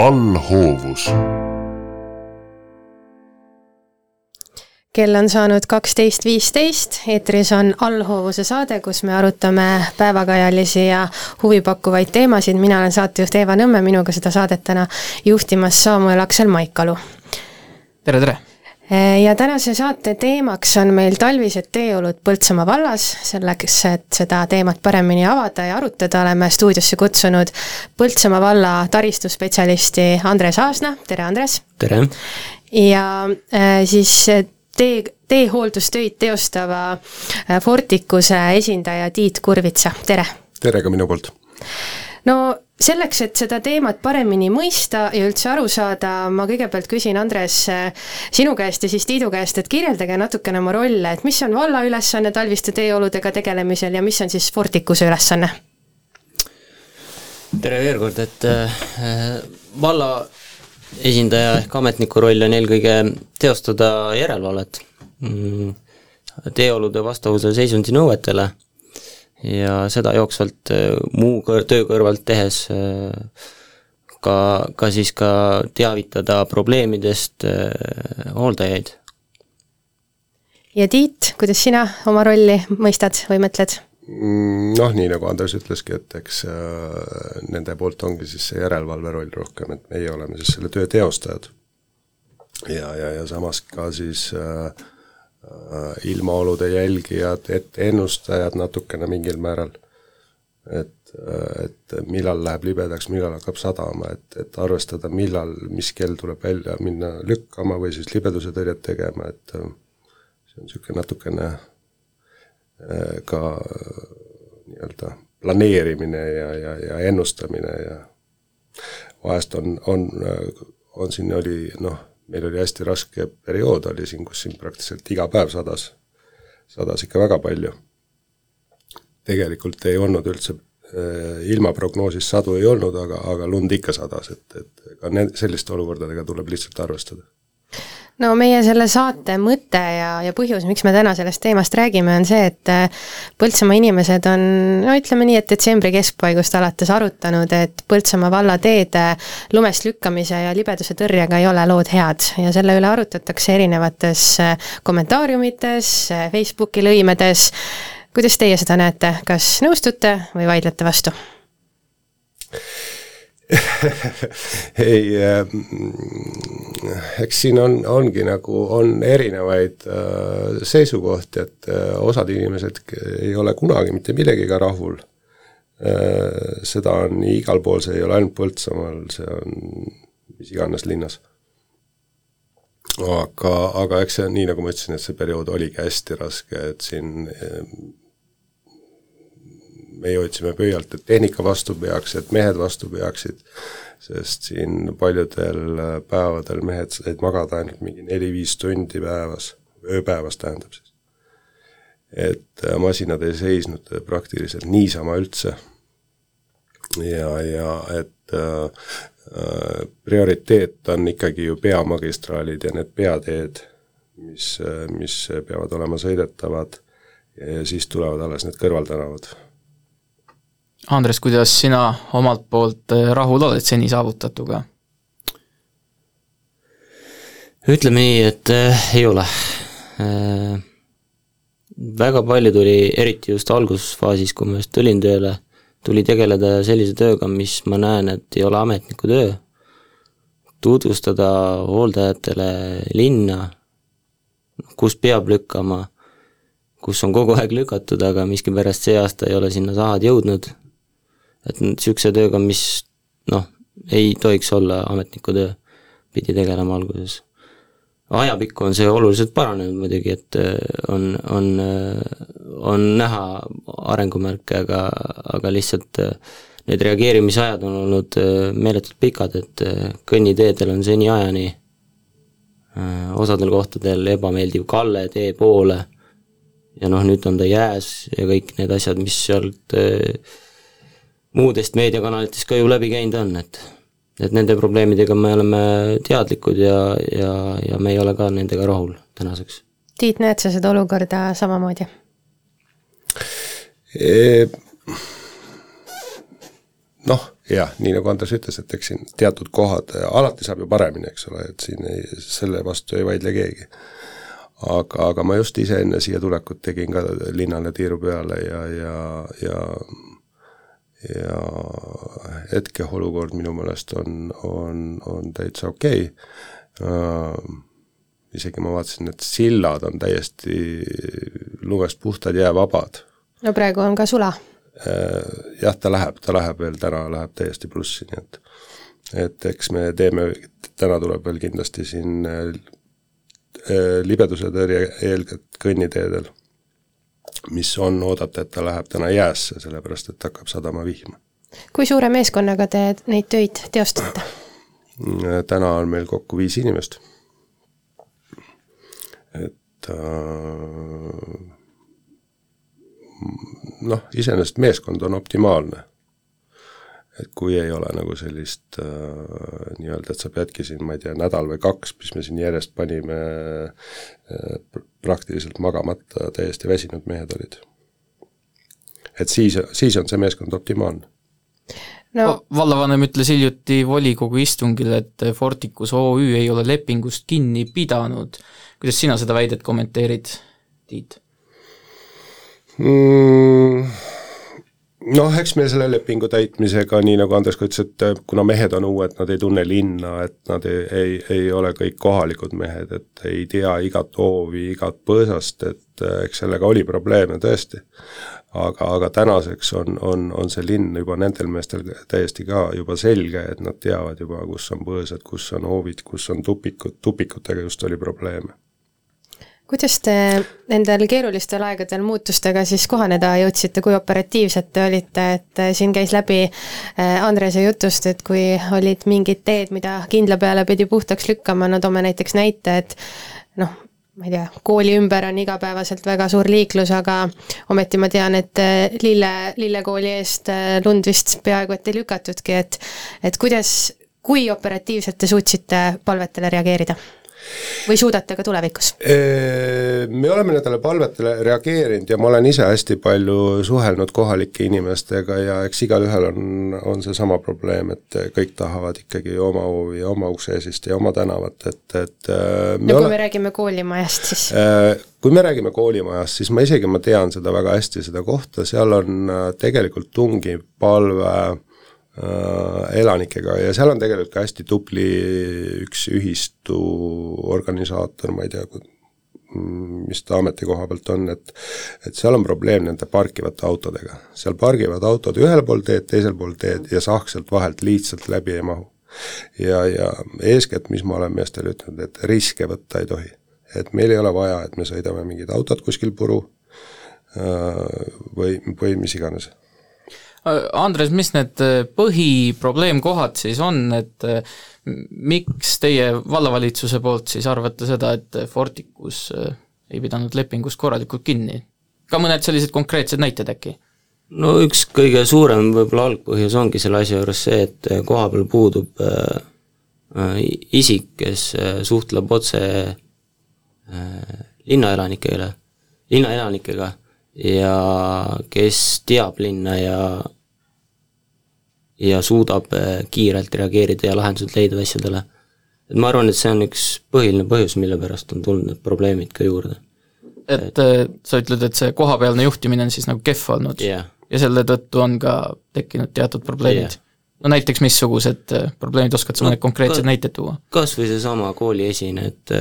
allhoovus. kell on saanud kaksteist viisteist, eetris on allhoovuse saade, kus me arutame päevakajalisi ja huvipakkuvaid teemasid, mina olen saatejuht Eeva Nõmme, minuga seda saadet täna juhtimas Samuel Aksel Maikalu. tere, tere! Ja tänase saate teemaks on meil talvised teeolud Põltsamaa vallas, selleks, et seda teemat paremini avada ja arutada, oleme stuudiosse kutsunud Põltsamaa valla taristuspetsialisti Andres Aasna, tere Andres! tere! ja äh, siis tee, teehooldustöid teostava äh, Fortikuse esindaja Tiit Kurvitsa, tere! tere ka minu poolt! no selleks, et seda teemat paremini mõista ja üldse aru saada, ma kõigepealt küsin, Andres, sinu käest ja siis Tiidu käest, et kirjeldage natukene oma rolle, et mis on valla ülesanne talviste teeoludega tegelemisel ja mis on siis Fortikuse ülesanne? tere veel kord, et äh, valla esindaja ehk ametniku roll on eelkõige teostada järelevalvet mm, teeolude vastavuse seisundi nõuetele ja seda jooksvalt äh, muu kõr-, töö kõrvalt tehes äh, ka, ka siis ka teavitada probleemidest äh, hooldajaid. ja Tiit, kuidas sina oma rolli mõistad või mõtled? Mm, noh, nii nagu Andres ütleski, et eks äh, nende poolt ongi siis see järelevalve roll rohkem, et meie oleme siis selle töö teostajad. ja, ja, ja samas ka siis äh, Äh, ilmaolude jälgijad, ennustajad natukene mingil määral. et, äh, et millal läheb libedaks, millal hakkab sadama, et, et arvestada, millal, mis kell tuleb välja minna lükkama või siis libeduse tõrjet tegema, et äh, see on niisugune natukene ka nii-öelda planeerimine ja, ja, ja ennustamine ja vahest on, on, on siin oli noh, meil oli hästi raske periood oli siin, kus siin praktiliselt iga päev sadas, sadas ikka väga palju. tegelikult ei olnud üldse äh, ilmaprognoosis sadu ei olnud, aga, aga lund ikka sadas, et, et ka need, selliste olukordadega tuleb lihtsalt arvestada no meie selle saate mõte ja, ja põhjus, miks me täna sellest teemast räägime, on see, et äh, Põltsamaa inimesed on no ütleme nii, et detsembri keskpaigust alates arutanud, et Põltsamaa valla teede lumest lükkamise ja libeduse tõrjega ei ole lood head. Ja selle üle arutatakse erinevates äh, kommentaariumites, äh, Facebooki lõimedes, kuidas teie seda näete, kas nõustute või vaidlete vastu? ei äh,, eks siin on, ongi nagu, on erinevaid äh, seisukohti, et äh, osad inimesed ei ole kunagi mitte millegagi rahul äh,. seda on igal pool, see ei ole ainult Põltsamaal, see on mis iganes linnas. aga, aga eks see on nii, nagu ma ütlesin, et see periood oligi hästi raske, et siin äh, meie otsime pöialt, et tehnika vastu peaks, et mehed vastu peaksid, sest siin paljudel päevadel mehed said magada ainult mingi neli-viis tundi päevas, ööpäevas tähendab siis. et äh, masinad ei seisnud praktiliselt niisama üldse. ja, ja et äh, äh, prioriteet on ikkagi ju peamagistraalid ja need peateed, mis, äh, mis peavad olema sõidetavad ja siis tulevad alles need kõrvaltänavad Andres, kuidas sina omalt poolt äh, rahul oled seni saavutatuga? ütleme nii, et äh, ei ole äh,. väga palju tuli, eriti just algusfaasis, kui ma just tulin tööle, tuli tegeleda sellise tööga, mis ma näen, et ei ole ametniku töö. tutvustada hooldajatele linna, kus peab lükkama, kus on kogu aeg lükatud, aga miskipärast see aasta ei ole sinna sahad jõudnud et niisuguse tööga, mis noh, ei tohiks olla ametniku töö, pidi tegelema alguses. ajapikku on see oluliselt paranenud muidugi, et äh, on, on, äh, on näha arengumärke, aga, aga lihtsalt äh, need reageerimisajad on olnud meeletult pikad, et kõnniteedel on seniajani osadel kohtadel ebameeldiv kalle tee poole ja noh, nüüd on ta jääs ja kõik need asjad, mis sealt muudest meediakanalitest ka ju läbi käinud on, et et nende probleemidega me oleme teadlikud ja, ja, ja me ei ole ka nendega rahul tänaseks. Tiit, näed sa seda olukorda samamoodi e,? noh, jah, nii nagu Andres ütles, et eks siin teatud kohad, alati saab ju paremini, eks ole, et siin ei, selle vastu ei vaidle keegi. aga, aga ma just ise enne siia tulekut tegin ka linnale tiiru peale ja, ja, ja ja hetkeolukord minu meelest on, on, on täitsa okei okay. uh,, isegi ma vaatasin, et sillad on täiesti lumest puhtad, jäävabad. no praegu on ka sula Äh, jah, ta läheb, ta läheb veel täna, läheb täiesti plussi, nii et et eks me teeme, täna tuleb veel kindlasti siin äh, libeduse tõrje eelkõige kõnniteedel, mis on oodata, et ta läheb täna jäässe, sellepärast et hakkab sadama vihma. kui suure meeskonnaga te neid töid teostate? Täna on meil kokku viis inimest. et äh, noh, iseenesest meeskond on optimaalne. Et kui ei ole nagu sellist äh, nii-öelda, et sa peadki siin, ma ei tea, nädal või kaks, mis me siin järjest panime äh, praktiliselt magamata, täiesti väsinud mehed olid. et siis, siis on see meeskond optimaalne no vallavanem ütles hiljuti volikogu istungil, et Forticus OÜ ei ole lepingust kinni pidanud. kuidas sina seda väidet kommenteerid, Tiit? mm,? Noh, eks meil selle lepingu täitmisega, nii nagu Andres ka ütles, et kuna mehed on uued, nad ei tunne linna, et nad ei, ei, ei ole kõik kohalikud mehed, et ei tea igat hoovi, igat põõsast, et eks sellega oli probleeme tõesti. aga, aga tänaseks on, on, on see linn juba nendel meestel täiesti ka juba selge, et nad teavad juba, kus on põõsad, kus on hoovid, kus on tupikud, tupikutega just oli probleeme kuidas te nendel keerulistel aegadel muutustega siis kohaneda jõudsite, kui operatiivsed te olite, et äh, siin käis läbi äh, Andrese jutust, et kui olid mingid teed, mida kindla peale pidi puhtaks lükkama, no toome näiteks näite, et noh, ma ei tea, kooli ümber on igapäevaselt väga suur liiklus, aga ometi ma tean, et äh, Lille, Lillekooli eest lund vist peaaegu et ei lükatudki, et et kuidas, kui operatiivselt te suutsite palvetele reageerida? Või suudate ka tulevikus? Me oleme nendele palvetele reageerinud ja ma olen ise hästi palju suhelnud kohalike inimestega ja eks igalühel on, on seesama probleem, et kõik tahavad ikkagi oma ja oma ukseesist ja oma tänavat, et, et no kui ole... me räägime koolimajast, siis? Kui me räägime koolimajast, siis ma isegi, ma tean seda väga hästi, seda kohta, seal on tegelikult tungiv palve Äh, elanikega ja seal on tegelikult ka hästi tubli üks ühistu organisaator, ma ei tea, mis ta ametikoha pealt on, et et seal on probleem nende parkivate autodega. seal pargivad autod ühel pool teed, teisel pool teed ja sahk sealt vahelt lihtsalt läbi ei mahu. ja, ja eeskätt, mis ma olen meestele ütelnud, et riske võtta ei tohi. et meil ei ole vaja, et me sõidame mingid autod kuskil puru äh, või, või mis iganes Andres, mis need äh, põhiprobleemkohad siis on, et äh, miks teie vallavalitsuse poolt siis arvate seda, et Forticus äh, ei pidanud lepingust korralikult kinni? ka mõned sellised konkreetsed näited äkki? no üks kõige suurem võib-olla algpõhjus ongi selle asja juures see, et kohapeal puudub äh, isik, kes suhtleb otse äh, linnaelanikele, linnaelanikega ja kes teab linna ja ja suudab äh, kiirelt reageerida ja lahendused leida asjadele. et ma arvan, et see on üks põhiline põhjus, mille pärast on tulnud need probleemid ka juurde. et, äh, sa ütled, et see kohapealne juhtimine on siis nagu kehv olnud yeah. ja selle tõttu on ka tekkinud teatud probleemid yeah.? No näiteks missugused äh, probleemid, oskad sa no, mõned konkreetsed ka, näited tuua? kas või seesama kooli esine, et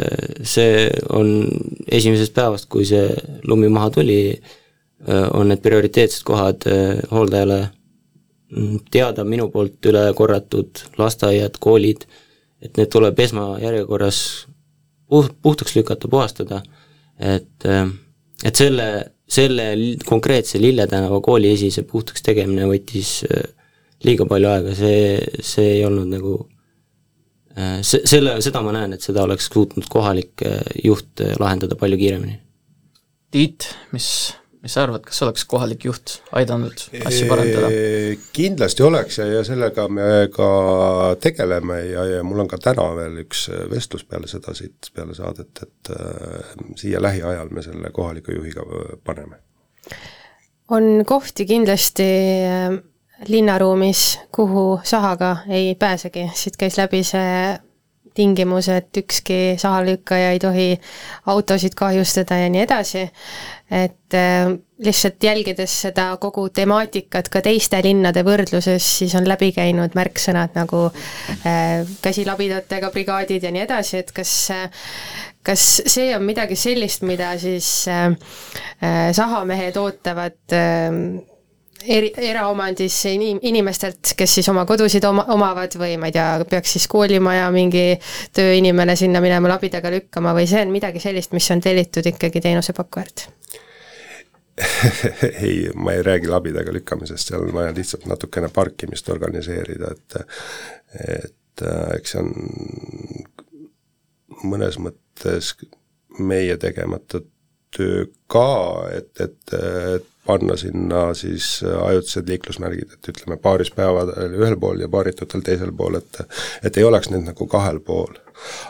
see on esimesest päevast, kui see lumi maha tuli, on need prioriteetsed kohad hooldajale mm, teada minu poolt üle korratud lasteaiad, koolid, et need tuleb esmajärjekorras puht, puhtaks lükata, puhastada, et, et selle, selle konkreetse Lille tänava kooli esise puhtaks tegemine võttis liiga palju aega, see, see ei olnud nagu see, selle, seda ma näen, et seda oleks suutnud kohalik eh, juht eh, lahendada palju kiiremini. Tiit, mis, mis sa arvad, kas oleks kohalik juht aidanud asju parandada? Kindlasti oleks ja, ja sellega me ka tegeleme ja, ja mul on ka täna veel üks vestlus peale seda siit, peale saadet, et äh, siia lähiajal me selle kohaliku juhiga paneme. on kohti kindlasti äh linnaruumis, kuhu sahaga ei pääsegi, siit käis läbi see tingimus, et ükski sahalükkaja ei tohi autosid kahjustada ja nii edasi, et äh, lihtsalt jälgides seda kogu temaatikat ka teiste linnade võrdluses, siis on läbi käinud märksõnad nagu äh, käsilabidatega brigaadid ja nii edasi, et kas kas see on midagi sellist, mida siis äh, sahamehed ootavad eri, eraomandis inim-, inimestelt, kes siis oma kodusid oma, omavad või ma ei tea, peaks siis koolimaja mingi tööinimene sinna minema labidaga lükkama või see on midagi sellist, mis on tellitud ikkagi teenusepakkujalt? ei, ma ei räägi labidaga lükkamisest, seal on vaja lihtsalt natukene parkimist organiseerida, et et äh, eks see on mõnes mõttes meie tegemata töö ka, et, et, et panna sinna siis ajutised liiklusmärgid, et ütleme, paarispäevadel ühel pool ja paaritutel teisel pool, et et ei oleks neid nagu kahel pool.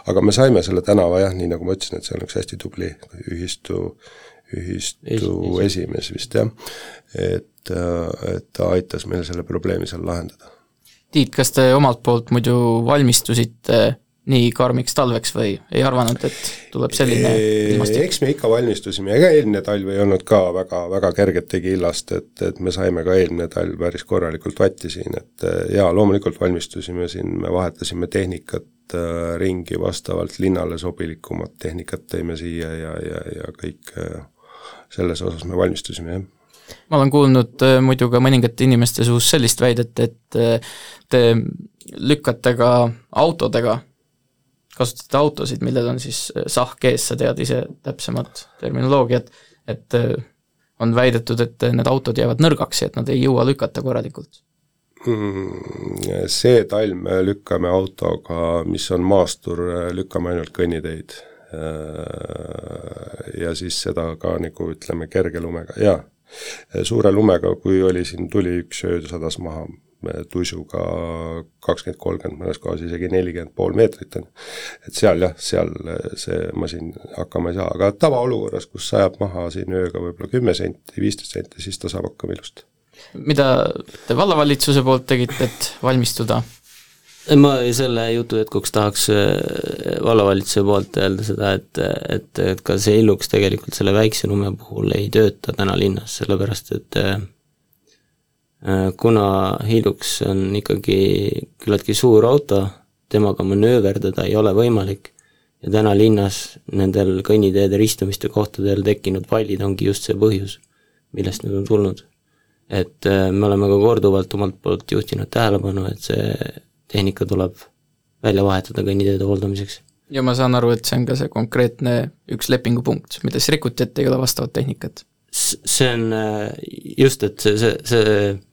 aga me saime selle tänava jah, nii nagu ma ütlesin, et see on üks hästi tubli ühistu, ühistu es, esimees vist jah, et, et ta aitas meil selle probleemi seal lahendada. Tiit, kas te omalt poolt muidu valmistusite nii karmiks talveks või ei arvanud, et tuleb selline ilmastik? eks me ikka valmistusime, ega eelmine talv ei olnud ka väga, väga kergetegi illast, et, et me saime ka eelmine talv päris korralikult vatti siin, et jaa, loomulikult valmistusime siin, me vahetasime tehnikat äh, ringi vastavalt linnale sobilikumat tehnikat tõime siia ja, ja, ja kõik äh, selles osas me valmistusime, jah ma olen kuulnud äh, muidu ka mõningate inimeste suust sellist väidet, et äh, te lükkate ka autodega kasutate autosid, millel on siis äh, sahk ees, sa tead ise täpsemat terminoloogiat, et äh, on väidetud, et äh, need autod jäävad nõrgaks ja et nad ei jõua lükata korralikult mm,? See talv me lükkame autoga, mis on maastur, lükkame ainult kõnniteid. Ja siis seda ka nagu ütleme, kerge lumega, jaa. suure lumega, kui oli siin, tuli üks öö, sadas maha tuisuga kakskümmend, kolmkümmend, mõnes kohas isegi nelikümmend pool meetrit on. et seal jah, seal see masin hakkama ei saa, aga tavaolukorras, kus sajab maha siin ööga võib-olla kümme senti, viisteist senti, siis ta saab hakkama ilusti. mida te vallavalitsuse poolt tegite, et valmistuda? ma selle jutu jätkuks tahaks äh, vallavalitsuse poolt öelda seda, et, et, et ka see Illux tegelikult selle väikse lume puhul ei tööta täna linnas, sellepärast et Äh, kuna Hilux on ikkagi küllaltki suur auto, temaga manööverdada ei ole võimalik ja täna linnas nendel kõnniteede ristumiste kohtadel tekkinud vallid ongi just see põhjus, millest need on tulnud. et äh, me oleme ka korduvalt omalt poolt juhtinud tähelepanu, et see tehnika tuleb välja vahetada kõnniteede hooldamiseks. ja ma saan aru, et see on ka see konkreetne üks lepingupunkt, mida siis rikuti, et ei ole vastavat tehnikat? see on äh, just, et see, see, see Äh,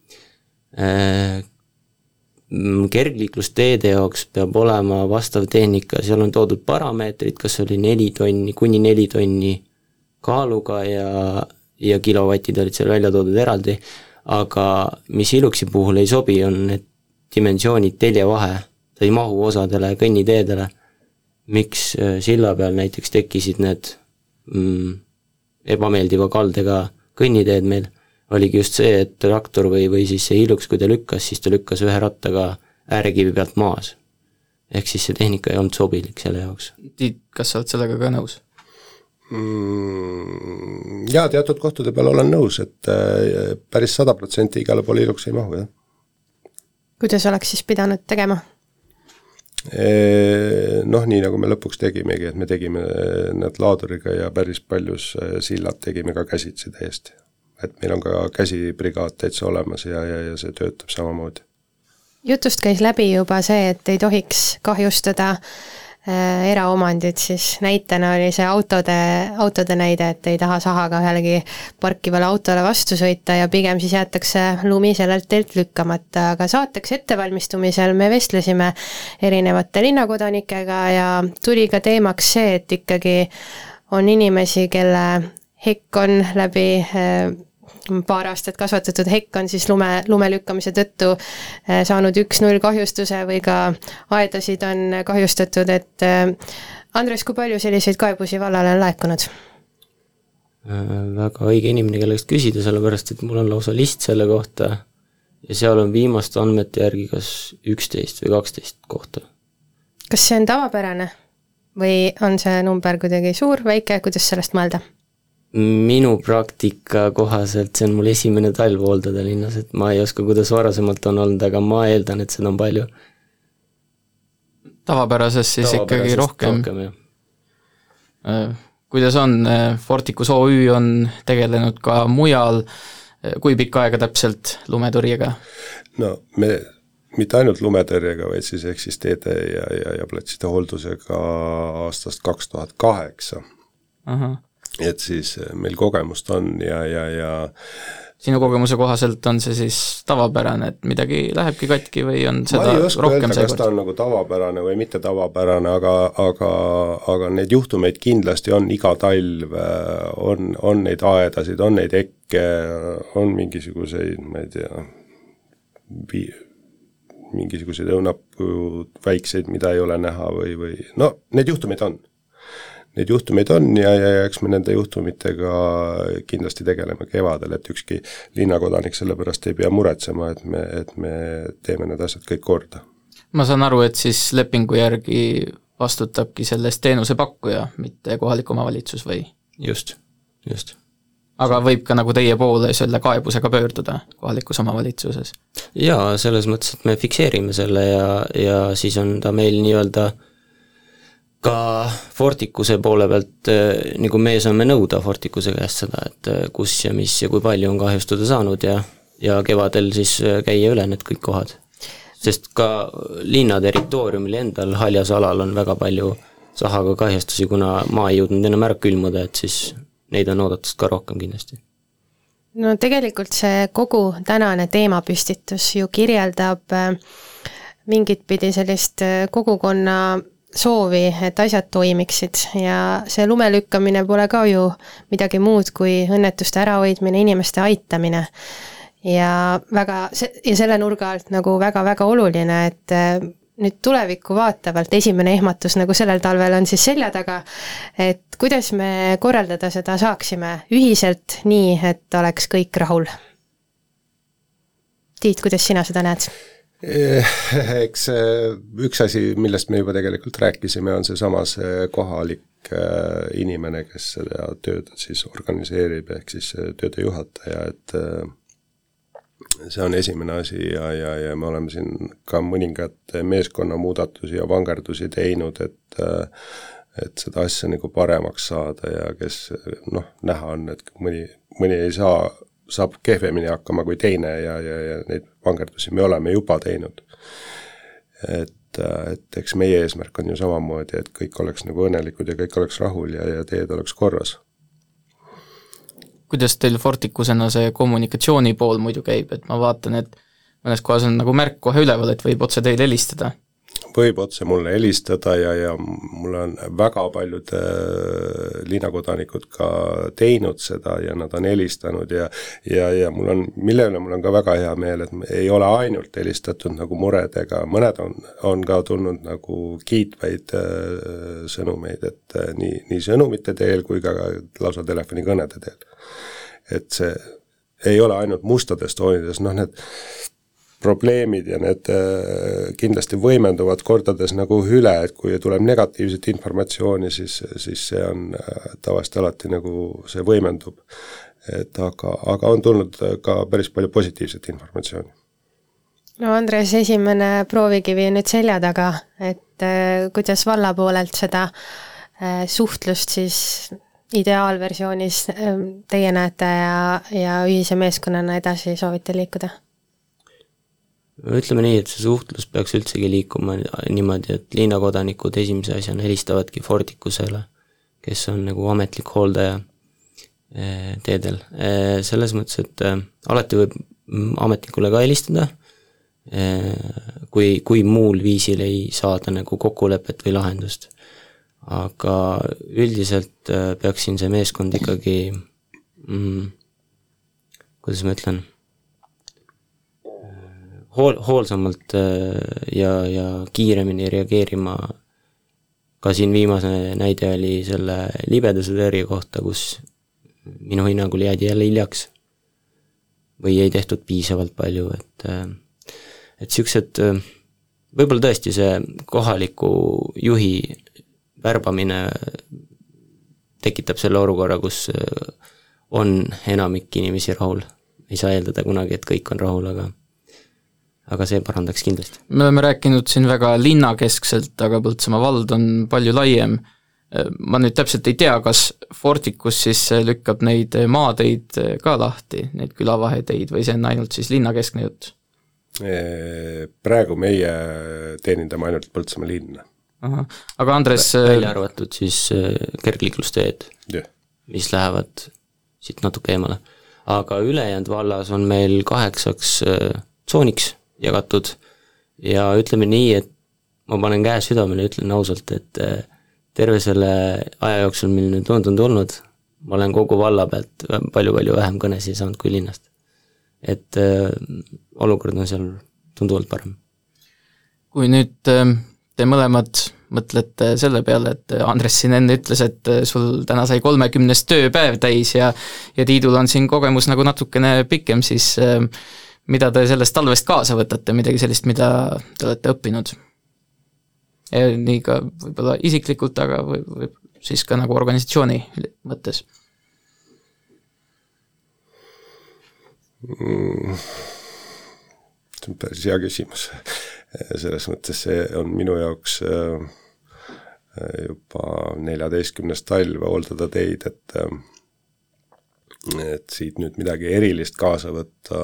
kergliiklusteede jaoks peab olema vastav tehnika, seal on toodud parameetrid, kas oli neli tonni, kuni neli tonni kaaluga ja, ja kilovatid olid seal välja toodud eraldi, aga mis Iluxi puhul ei sobi, on need dimensioonid teljevahe, ta ei mahu osadele kõnniteedele. miks äh, silla peal näiteks tekkisid need mm, ebameeldiva kaldega kõnniteed meil oligi just see, et traktor või, või siis see Hilux, kui ta lükkas, siis ta lükkas ühe rattaga äärekivi pealt maas. ehk siis see tehnika ei olnud sobilik selle jaoks. Tiit, kas sa oled sellega ka nõus? mm,? Jaa, teatud kohtade peal olen nõus, et äh, päris sada protsenti igale poole Hilux ei mahu, jah. kuidas oleks siis pidanud tegema? Noh, nii nagu me lõpuks tegimegi, et me tegime need laaduriga ja päris paljus äh, sillad tegime ka käsitsi täiesti et meil on ka käsibrigaad täitsa olemas ja, ja, ja see töötab samamoodi. jutust käis läbi juba see, et ei tohiks kahjustada äh, eraomandit, siis näitena oli see autode, autode näide, et ei taha sahaga ühelegi parkivale autole vastu sõita ja pigem siis jäetakse lumi sellelt teelt lükkamata, aga saateks ettevalmistumisel me vestlesime erinevate linnakodanikega ja tuli ka teemaks see, et ikkagi on inimesi, kelle hekk on läbi äh, paar aastat kasvatatud hekk on siis lume, lume lükkamise tõttu äh, saanud üks-null kahjustuse või ka aedasid on kahjustatud, et äh, Andres, kui palju selliseid kaebusi vallale on laekunud? väga õige inimene, kelle käest küsida, sellepärast et mul on lausa list selle kohta ja seal on viimaste andmete järgi kas üksteist või kaksteist kohta. kas see on tavapärane või on see number kuidagi suur, väike, kuidas sellest mõelda? Minu praktika kohaselt see on mul esimene talv hooldada linnas, et ma ei oska, kuidas varasemalt on olnud, aga ma eeldan, et seda on palju. tavapärases siis Tavapärasest ikkagi rohkem, rohkem. Äh, kuidas on, Forticus OÜ on tegelenud ka mujal, kui pikka aega täpselt lumetõrjega? no me mitte ainult lumetõrjega, vaid siis ehk siis teede ja, ja, ja platside hooldusega aastast kaks tuhat kaheksa. Et siis meil kogemust on ja, ja, ja sinu kogemuse kohaselt on see siis tavapärane, et midagi lähebki katki või on ma seda ei oska rohkem öelda, kas ta on nagu tavapärane või mitte tavapärane, aga, aga, aga neid juhtumeid kindlasti on iga talv, on, on neid aedasid, on neid ekke, on mingisuguseid, ma ei tea, vi-, mingisuguseid õunapuud, väikseid, mida ei ole näha või, või no neid juhtumeid on. Neid juhtumeid on ja, ja, ja eks me nende juhtumitega kindlasti tegeleme kevadel, et ükski linnakodanik selle pärast ei pea muretsema, et me, et me teeme need asjad kõik korda. ma saan aru, et siis lepingu järgi vastutabki selle eest teenusepakkuja, mitte kohalik omavalitsus või? just, just. aga võib ka nagu teie poole selle kaebusega pöörduda kohalikus omavalitsuses? jaa, selles mõttes, et me fikseerime selle ja, ja siis on ta meil nii-öelda ka Forticuse poole pealt, eh, nagu meie saame nõuda Forticuse käest seda, et eh, kus ja mis ja kui palju on kahjustada saanud ja, ja kevadel siis eh, käia üle need kõik kohad. sest ka linna territooriumil endal haljas alal on väga palju sahaga kahjustusi, kuna maa ei jõudnud enam ära külmuda, et siis neid on oodatud ka rohkem kindlasti no tegelikult see kogu tänane teemapüstitus ju kirjeldab mingit pidi sellist kogukonna soovi, et asjad toimiksid ja see lume lükkamine pole ka ju midagi muud kui õnnetuste ärahoidmine, inimeste aitamine. ja väga, ja selle nurga alt nagu väga-väga oluline, et äh, nüüd tulevikku vaatavalt esimene ehmatus nagu sellel talvel on siis selja taga, et kuidas me korraldada seda saaksime ühiselt, nii et oleks kõik rahul? Tiit, kuidas sina seda näed? Eh, eks eh, üks asi, millest me juba tegelikult rääkisime, on seesama see kohalik eh, inimene, kes seda tööd siis organiseerib, ehk siis tööde juhataja, et see on esimene asi ja, ja, ja me oleme siin ka mõningaid meeskonnamuudatusi ja vangerdusi teinud, et et seda asja nagu paremaks saada ja kes noh, näha on, et mõni, mõni ei saa saab kehvemini hakkama kui teine ja, ja, ja neid vangerdusi me oleme juba teinud. et, et eks meie eesmärk on ju samamoodi, et kõik oleks nagu õnnelikud ja kõik oleks rahul ja, ja teed oleks korras. kuidas teil Forticusena see kommunikatsiooni pool muidu käib, et ma vaatan, et mõnes kohas on nagu märk kohe üleval, et võib otse teile helistada? Võib otse mulle helistada ja, ja mulle on väga paljud äh, linnakodanikud ka teinud seda ja nad on helistanud ja ja, ja mul on, mille üle mul on ka väga hea meel, et ei ole ainult helistatud nagu muredega, mõned on, on ka tulnud nagu kiitvaid äh, sõnumeid, et äh, nii, nii sõnumite teel kui ka lausa telefonikõnede teel. et see ei ole ainult mustades toonides, noh need probleemid ja need äh, kindlasti võimenduvad kordades nagu üle, et kui tuleb negatiivset informatsiooni, siis, siis see on äh, tavaliselt alati nagu, see võimendub. et aga, aga on tulnud ka päris palju positiivset informatsiooni. no Andres, esimene proovikivi on nüüd selja taga, et äh, kuidas valla poolelt seda suhtlust siis ideaalversioonis teie näete ja, ja ühise meeskonnana edasi soovite liikuda? Ütleme nii, et see suhtlus peaks üldsegi liikuma niimoodi, et linnakodanikud esimese asjana helistavadki Forticusele, kes on nagu ametlik hooldaja eh, teedel. Eh, selles mõttes, et eh, alati võib ametnikule ka helistada, kui, kui muul viisil ei saada nagu kokkulepet või lahendust. aga üldiselt peaks siin see meeskond ikkagi mm, kuidas ma ütlen hool, hoolsamalt ja, ja kiiremini reageerima. ka siin viimase näide oli selle libeduse tõrje kohta, kus minu hinnangul jäädi jälle hiljaks. või ei tehtud piisavalt palju, et et niisugused, võib-olla tõesti see kohaliku juhi värbamine tekitab selle olukorra, kus on enamik inimesi rahul. ei saa eeldada kunagi, et kõik on rahul, aga aga see parandaks kindlasti. me oleme rääkinud siin väga linnakeskselt, aga Põltsamaa vald on palju laiem. ma nüüd täpselt ei tea, kas Forticus siis lükkab neid maateid ka lahti, neid külavaheteid, või see on ainult siis linnakeskne jutt? Praegu meie teenindame ainult Põltsamaa linna. aga Andres välja arvatud siis äh, kergliiklusteed yeah., mis lähevad siit natuke eemale. aga ülejäänud vallas on meil kaheksaks äh, tsooniks jagatud ja ütleme nii, et ma panen käe südamele, ütlen ausalt, et äh, terve selle aja jooksul, mil nüüd London tulnud, ma olen kogu valla pealt palju-palju vähem kõnesid saanud kui linnast. et äh, olukord on seal tunduvalt parem. kui nüüd äh, te mõlemad mõtlete selle peale, et Andres siin enne ütles, et sul täna sai kolmekümnes tööpäev täis ja ja Tiidul on siin kogemus nagu natukene pikem, siis äh, mida te sellest talvest kaasa võtate, midagi sellist, mida te olete õppinud? nii ka võib-olla isiklikult, aga või, või siis ka nagu organisatsiooni mõttes mm,? see on päris hea küsimus. selles mõttes see on minu jaoks äh, juba neljateistkümnes talv hooldada teid, et äh, et siit nüüd midagi erilist kaasa võtta,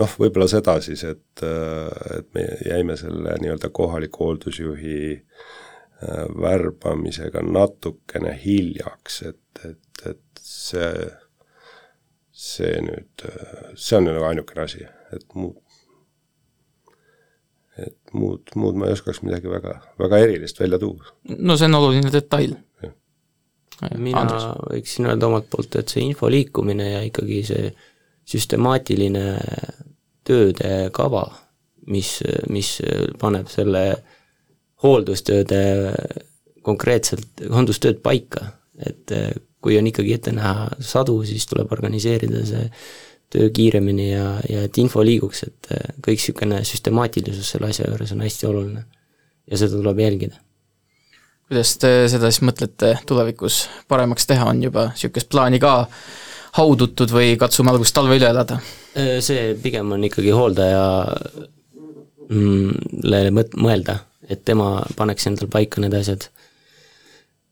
noh, võib-olla seda siis, et, et me jäime selle nii-öelda kohaliku hooldusjuhi äh, värbamisega natukene hiljaks, et, et, et see, see nüüd, see on nagu ainukene asi, et muud, et muud, muud ma ei oskaks midagi väga, väga erilist välja tuua. no see on oluline detail mina Andres. võiksin öelda omalt poolt, et see info liikumine ja ikkagi see süstemaatiline tööde kava, mis, mis paneb selle hooldustööde konkreetselt, hooldustööd paika, et kui on ikkagi ette näha sadu, siis tuleb organiseerida see töö kiiremini ja, ja et info liiguks, et kõik niisugune süstemaatilisus selle asja juures on hästi oluline. ja seda tuleb jälgida kuidas te seda siis mõtlete tulevikus paremaks teha, on juba niisugust plaani ka haudutud või katsume algust talve üle elada? Äh, see pigem on ikkagi hooldajale mm, mõelda, et tema paneks endal paika need asjad.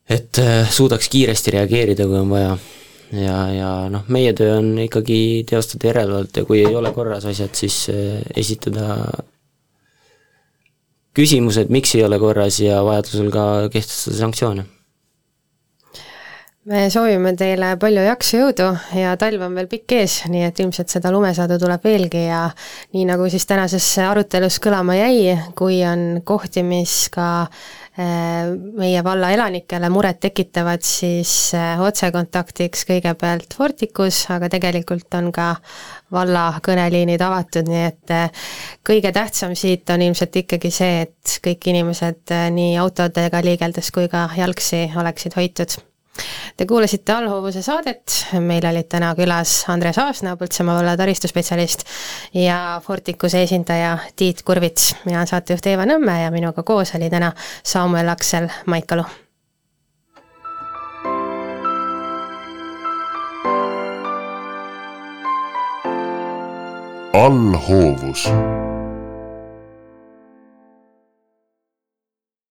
et äh, suudaks kiiresti reageerida, kui on vaja. ja, ja noh, meie töö on ikkagi teostada järelevalvet ja kui ei ole korras asjad, siis äh, esitada küsimused, miks ei ole korras ja vajadusel ka kehtestada sanktsioone. Me soovime teile palju jaksu, jõudu ja talv on veel pikk ees, nii et ilmselt seda lumesadu tuleb veelgi ja nii, nagu siis tänases arutelus kõlama jäi, kui on kohti, mis ka äh, meie valla elanikele muret tekitavad, siis äh, otsekontaktiks kõigepealt Forticus, aga tegelikult on ka valla kõneliinid avatud, nii et äh, kõige tähtsam siit on ilmselt ikkagi see, et kõik inimesed nii autodega liigeldes kui ka jalgsi oleksid hoitud. Te kuulasite allhoovuse saadet, meil olid täna külas Andres Aasna, Põltsamaa valla taristuspetsialist ja Forticuse esindaja Tiit Kurvits. mina olen saatejuht Eeva Nõmme ja minuga koos oli täna Samuel Aksel Maikalu. Allhoovus